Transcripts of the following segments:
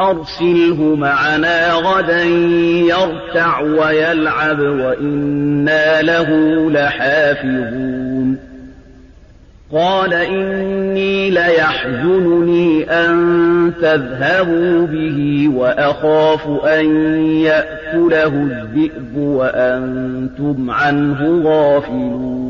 أرسله معنا غدا يرتع ويلعب وإنا له لحافظون. قال إني ليحزنني أن تذهبوا به وأخاف أن يأكله الذئب وأنتم عنه غافلون.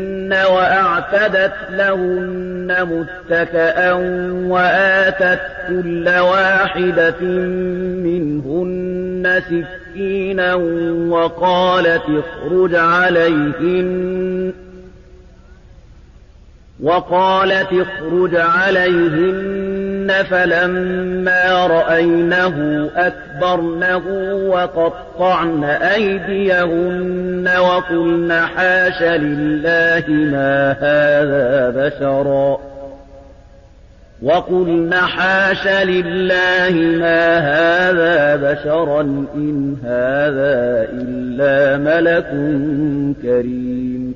وأعتدت لهن متكأ وآتت كل واحدة منهن سكينا وقالت اخرج عليهن وقالت اخرج عليهن فلما رأينه أكبرنه وقطعن أيديهن وقلن حاش لله ما هذا بشرا وقلن حاش لله ما هذا بشرا إن هذا إلا ملك كريم.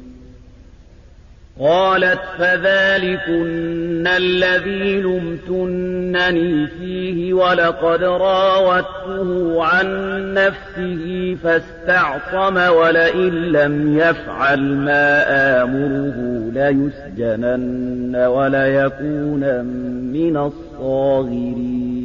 قالت فذلكن الذي لمتنني فيه ولقد راودته عن نفسه فاستعصم ولئن لم يفعل ما آمره ليسجنن وليكون من الصاغرين.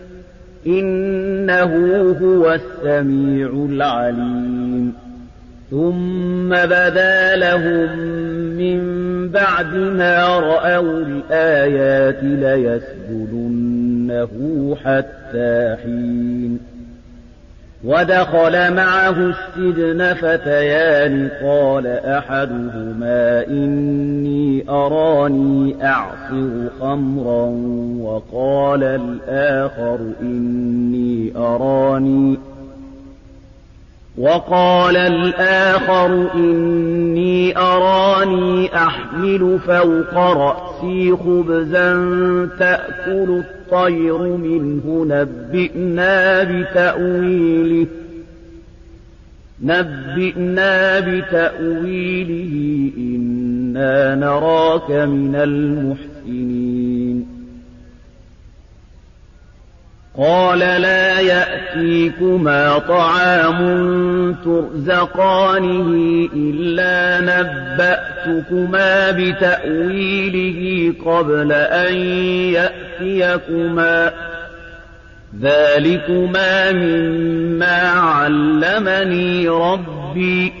إنه هو السميع العليم. ثم بدا لهم من بعد ما رأوا الآيات ليسجدنه حتى حين. ودخل معه السجن فتيان قال أحدهما إني أراني أعصر خمرا وقال الآخر إني أراني وقال الآخر إني أراني أحمل فوق رأسي خبزا تأكل الطير منه نبئنا بتأويله نبئنا بتأويله إنا نراك من المحسنين. قال لا يأتيكما طعام ترزقانه إلا نبأتكما بتأويله قبل أن يأتيكما. ذلكما مما علمني ربي.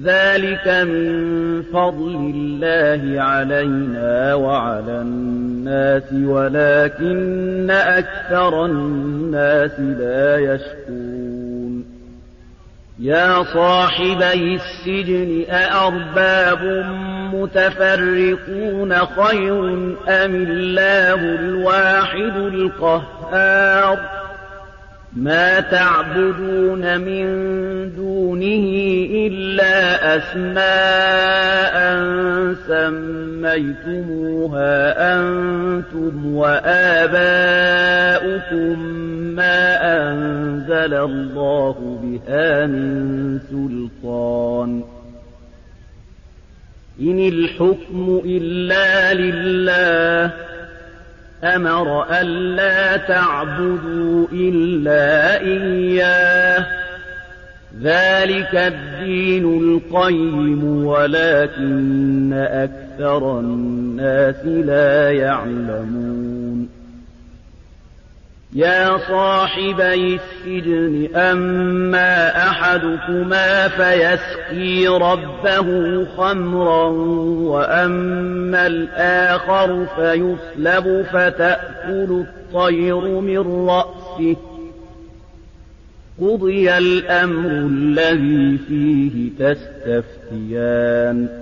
ذلك من فضل الله علينا وعلى الناس ولكن أكثر الناس لا يشكون يا صاحبي السجن أأرباب متفرقون خير أم الله الواحد القهار ما تعبدون من دونه إلا أسماء سميتموها أنتم وآباؤكم ما أنزل الله بها من سلطان. إن الحكم إلا لله أمر ألا تعبدوا إلا إياه ذلك الدين القيم ولكن أكثر الناس لا يعلمون يا صاحبي السجن أما أحدكما فيسقي ربه خمرا وأما الآخر فيسلب فتأكل الطير من رأسه. قضي الأمر الذي فيه تستفتيان.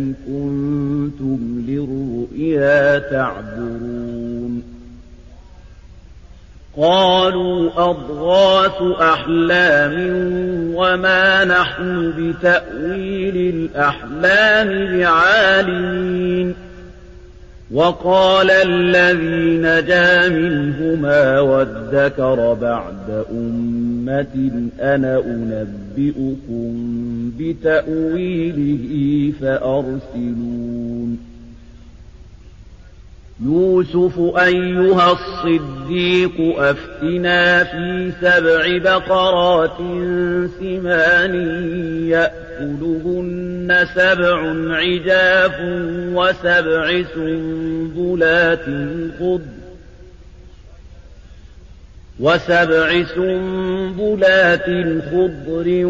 كنتم للرؤيا تعبرون قالوا أضغاث أحلام وما نحن بتأويل الأحلام بعالمين وقال الذي نجا منهما وادكر بعد أمة أنا أنبئكم بتأويله فأرسلون. يوسف أيها الصديق أفتنا في سبع بقرات سمان يأكلهن سبع عجاف وسبع سنبلات خضر. وسبع سنبلات خضر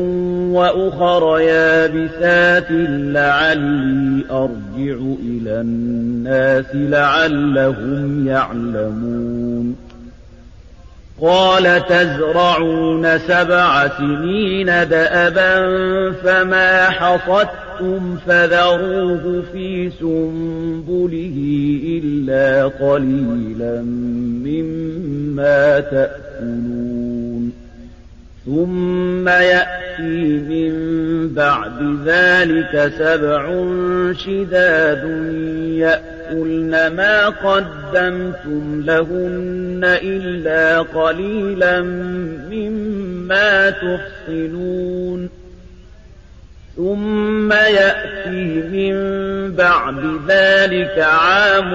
وأخر يابسات لعلي أرجع إلى الناس لعلهم يعلمون. قال تزرعون سبع سنين دأبا فما حصدتم فذروه في سنبله إلا قليلا مما تأكلون ثم يأتي من بعد ذلك سبع شداد يأكلن ما قدمتم لهن إلا قليلا مما تحصنون ثم يأتي من بعد ذلك عام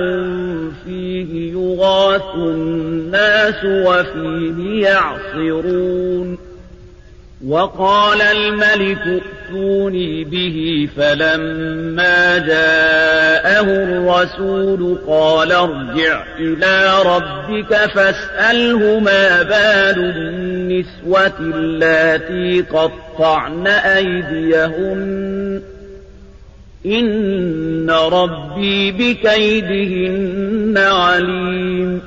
فيه يغاث الناس وفيه يعصرون وقال الملك ائتوني به فلما جاءه الرسول قال ارجع إلى ربك فاسأله ما بال النسوة اللاتي قطعن أيديهن. إن ربي بكيدهن عليم.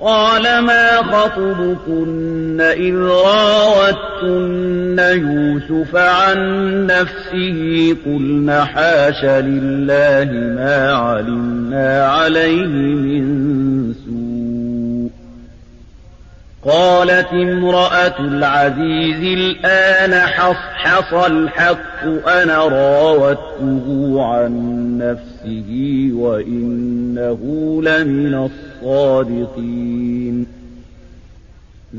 قال ما خطبكن إذ راوتن يوسف عن نفسه. قلن حاش لله ما علمنا عليه من سوء. قالت امرأة العزيز الآن حصحص الحق أنا راودته عن نفسه وإنه لمن الصادقين.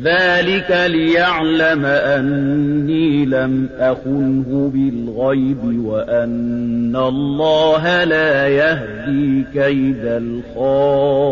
ذلك ليعلم أني لم أخنه بالغيب وأن الله لا يهدي كيد الخائنين.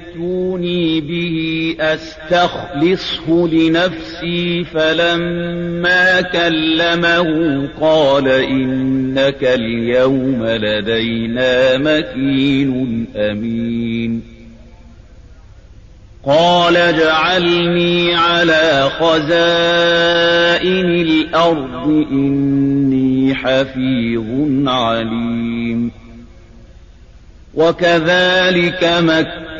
ائتوني به أستخلصه لنفسي فلما كلمه قال إنك اليوم لدينا مكين أمين. قال اجعلني على خزائن الأرض إني حفيظ عليم. وكذلك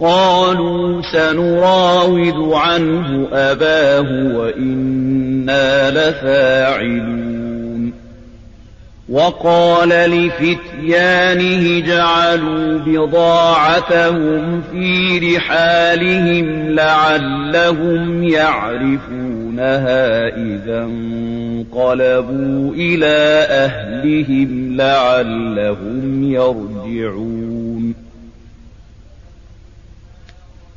قالوا سنراود عنه أباه وإنا لفاعلون. وقال لفتيانه جعلوا بضاعتهم في رحالهم لعلهم يعرفونها إذا انقلبوا إلى أهلهم لعلهم يرجعون.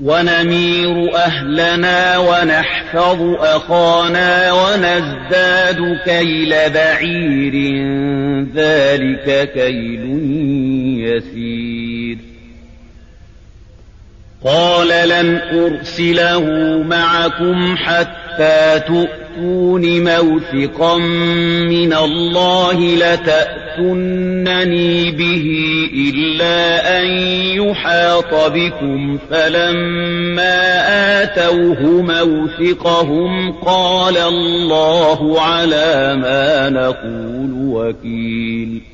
ونمير أهلنا ونحفظ أخانا ونزداد كيل بعير ذلك كيل يسير. قال لن أرسله معكم حتى تؤتون موثقا من الله لتأتونني به إلا أن يحاط بكم فلما آتوه موثقهم قال الله على ما نقول وكيل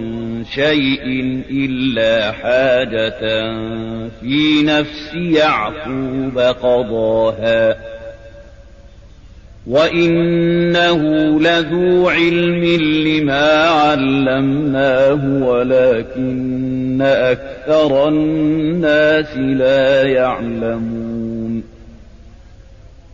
شيء إلا حاجة في نفس يعقوب قضاها. وإنه لذو علم لما علمناه ولكن أكثر الناس لا يعلمون.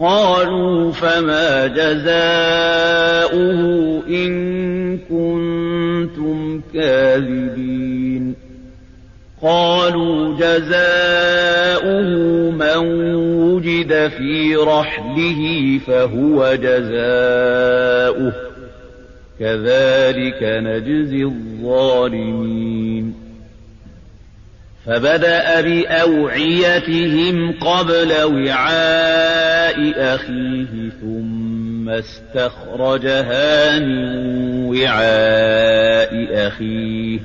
قالوا فما جزاؤه إن كنتم كاذبين. قالوا جزاؤه من وجد في رحله فهو جزاؤه. كذلك نجزي الظالمين. فبدأ بأوعيتهم قبل وعاء أخيه ثم استخرجها من وعاء أخيه.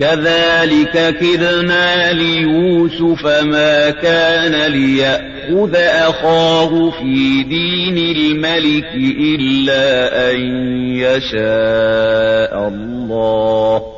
كذلك كدنا ليوسف ما كان ليأخذ أخاه في دين الملك إلا أن يشاء الله.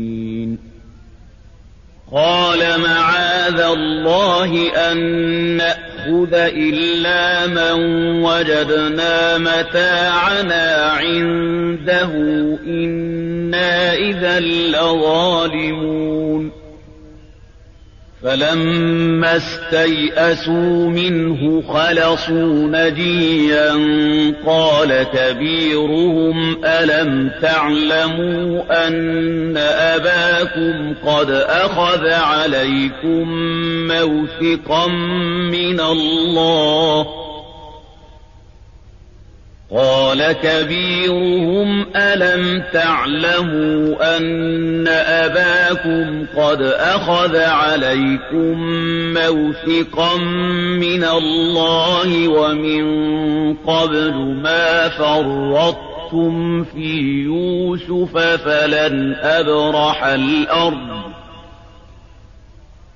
قال معاذ الله أن نأخذ إلا من وجدنا متاعنا عنده إنا إذا لظالمون. فلما استيئسوا منه خلصوا نجيا قال كبيرهم ألم تعلموا أن أباكم قد أخذ عليكم موثقا من الله؟ قال كبيرهم ألم تعلموا أن أباكم قد أخذ عليكم موثقا من الله ومن قبل ما فرطتم في يوسف فلن أبرح الأرض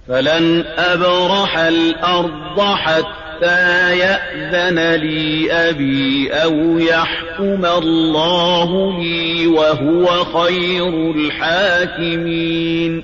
فلن أبرح الأرض حتى حتى يأذن لي أبي أو يحكم الله لي وهو خير الحاكمين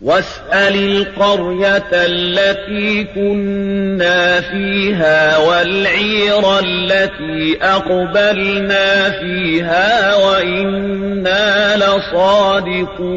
واسأل القرية التي كنا فيها والعير التي أقبلنا فيها وإنا لصادقون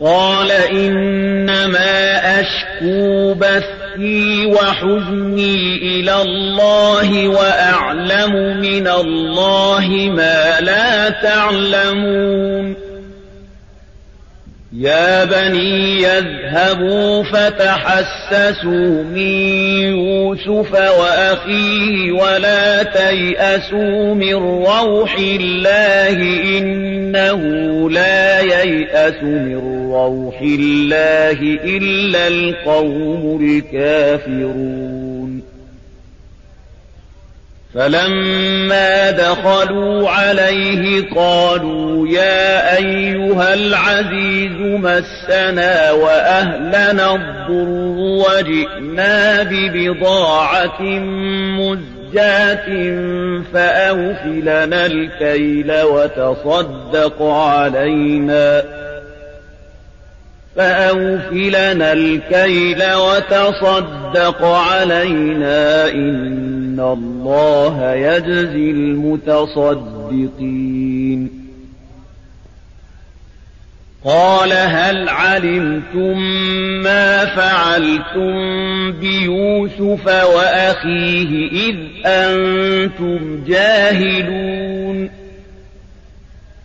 قال إنما أشكو بثي وحزني إلى الله وأعلم من الله ما لا تعلمون يا بني يذهبوا فتحسسوا من يوسف وأخيه ولا تيأسوا من روح الله إنه لا ييأس من روح الله إلا القوم الكافرون. فلما دخلوا عليه قالوا يا أيها العزيز مسنا وأهلنا الضر وجئنا ببضاعة مزجاة فأوف لنا الكيل وتصدق علينا فأوف لنا الكيل وتصدق علينا إن الله يجزي المتصدقين قال هل علمتم ما فعلتم بيوسف وأخيه إذ أنتم جاهلون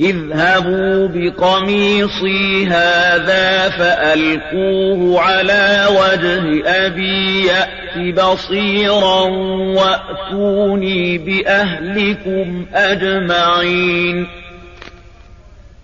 اذهبوا بقميصي هذا فألقوه على وجه أبي يأت بصيرا وأتوني بأهلكم أجمعين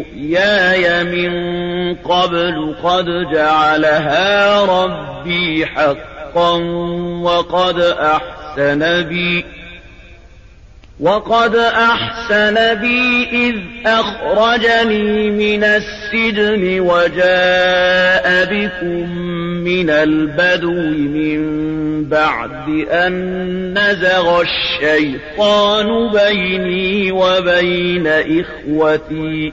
رؤياي من قبل قد جعلها ربي حقا وقد أحسن بي وقد أحسن بي إذ أخرجني من السجن وجاء بكم من البدو من بعد أن نزغ الشيطان بيني وبين إخوتي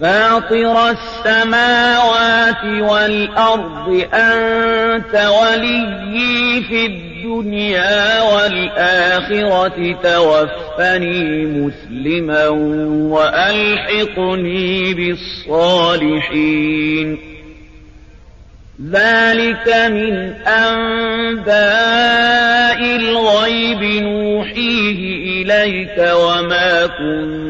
فاطر السماوات والأرض أنت وليي في الدنيا والآخرة توفني مسلما وألحقني بالصالحين. ذلك من أنباء الغيب نوحيه إليك وما كنت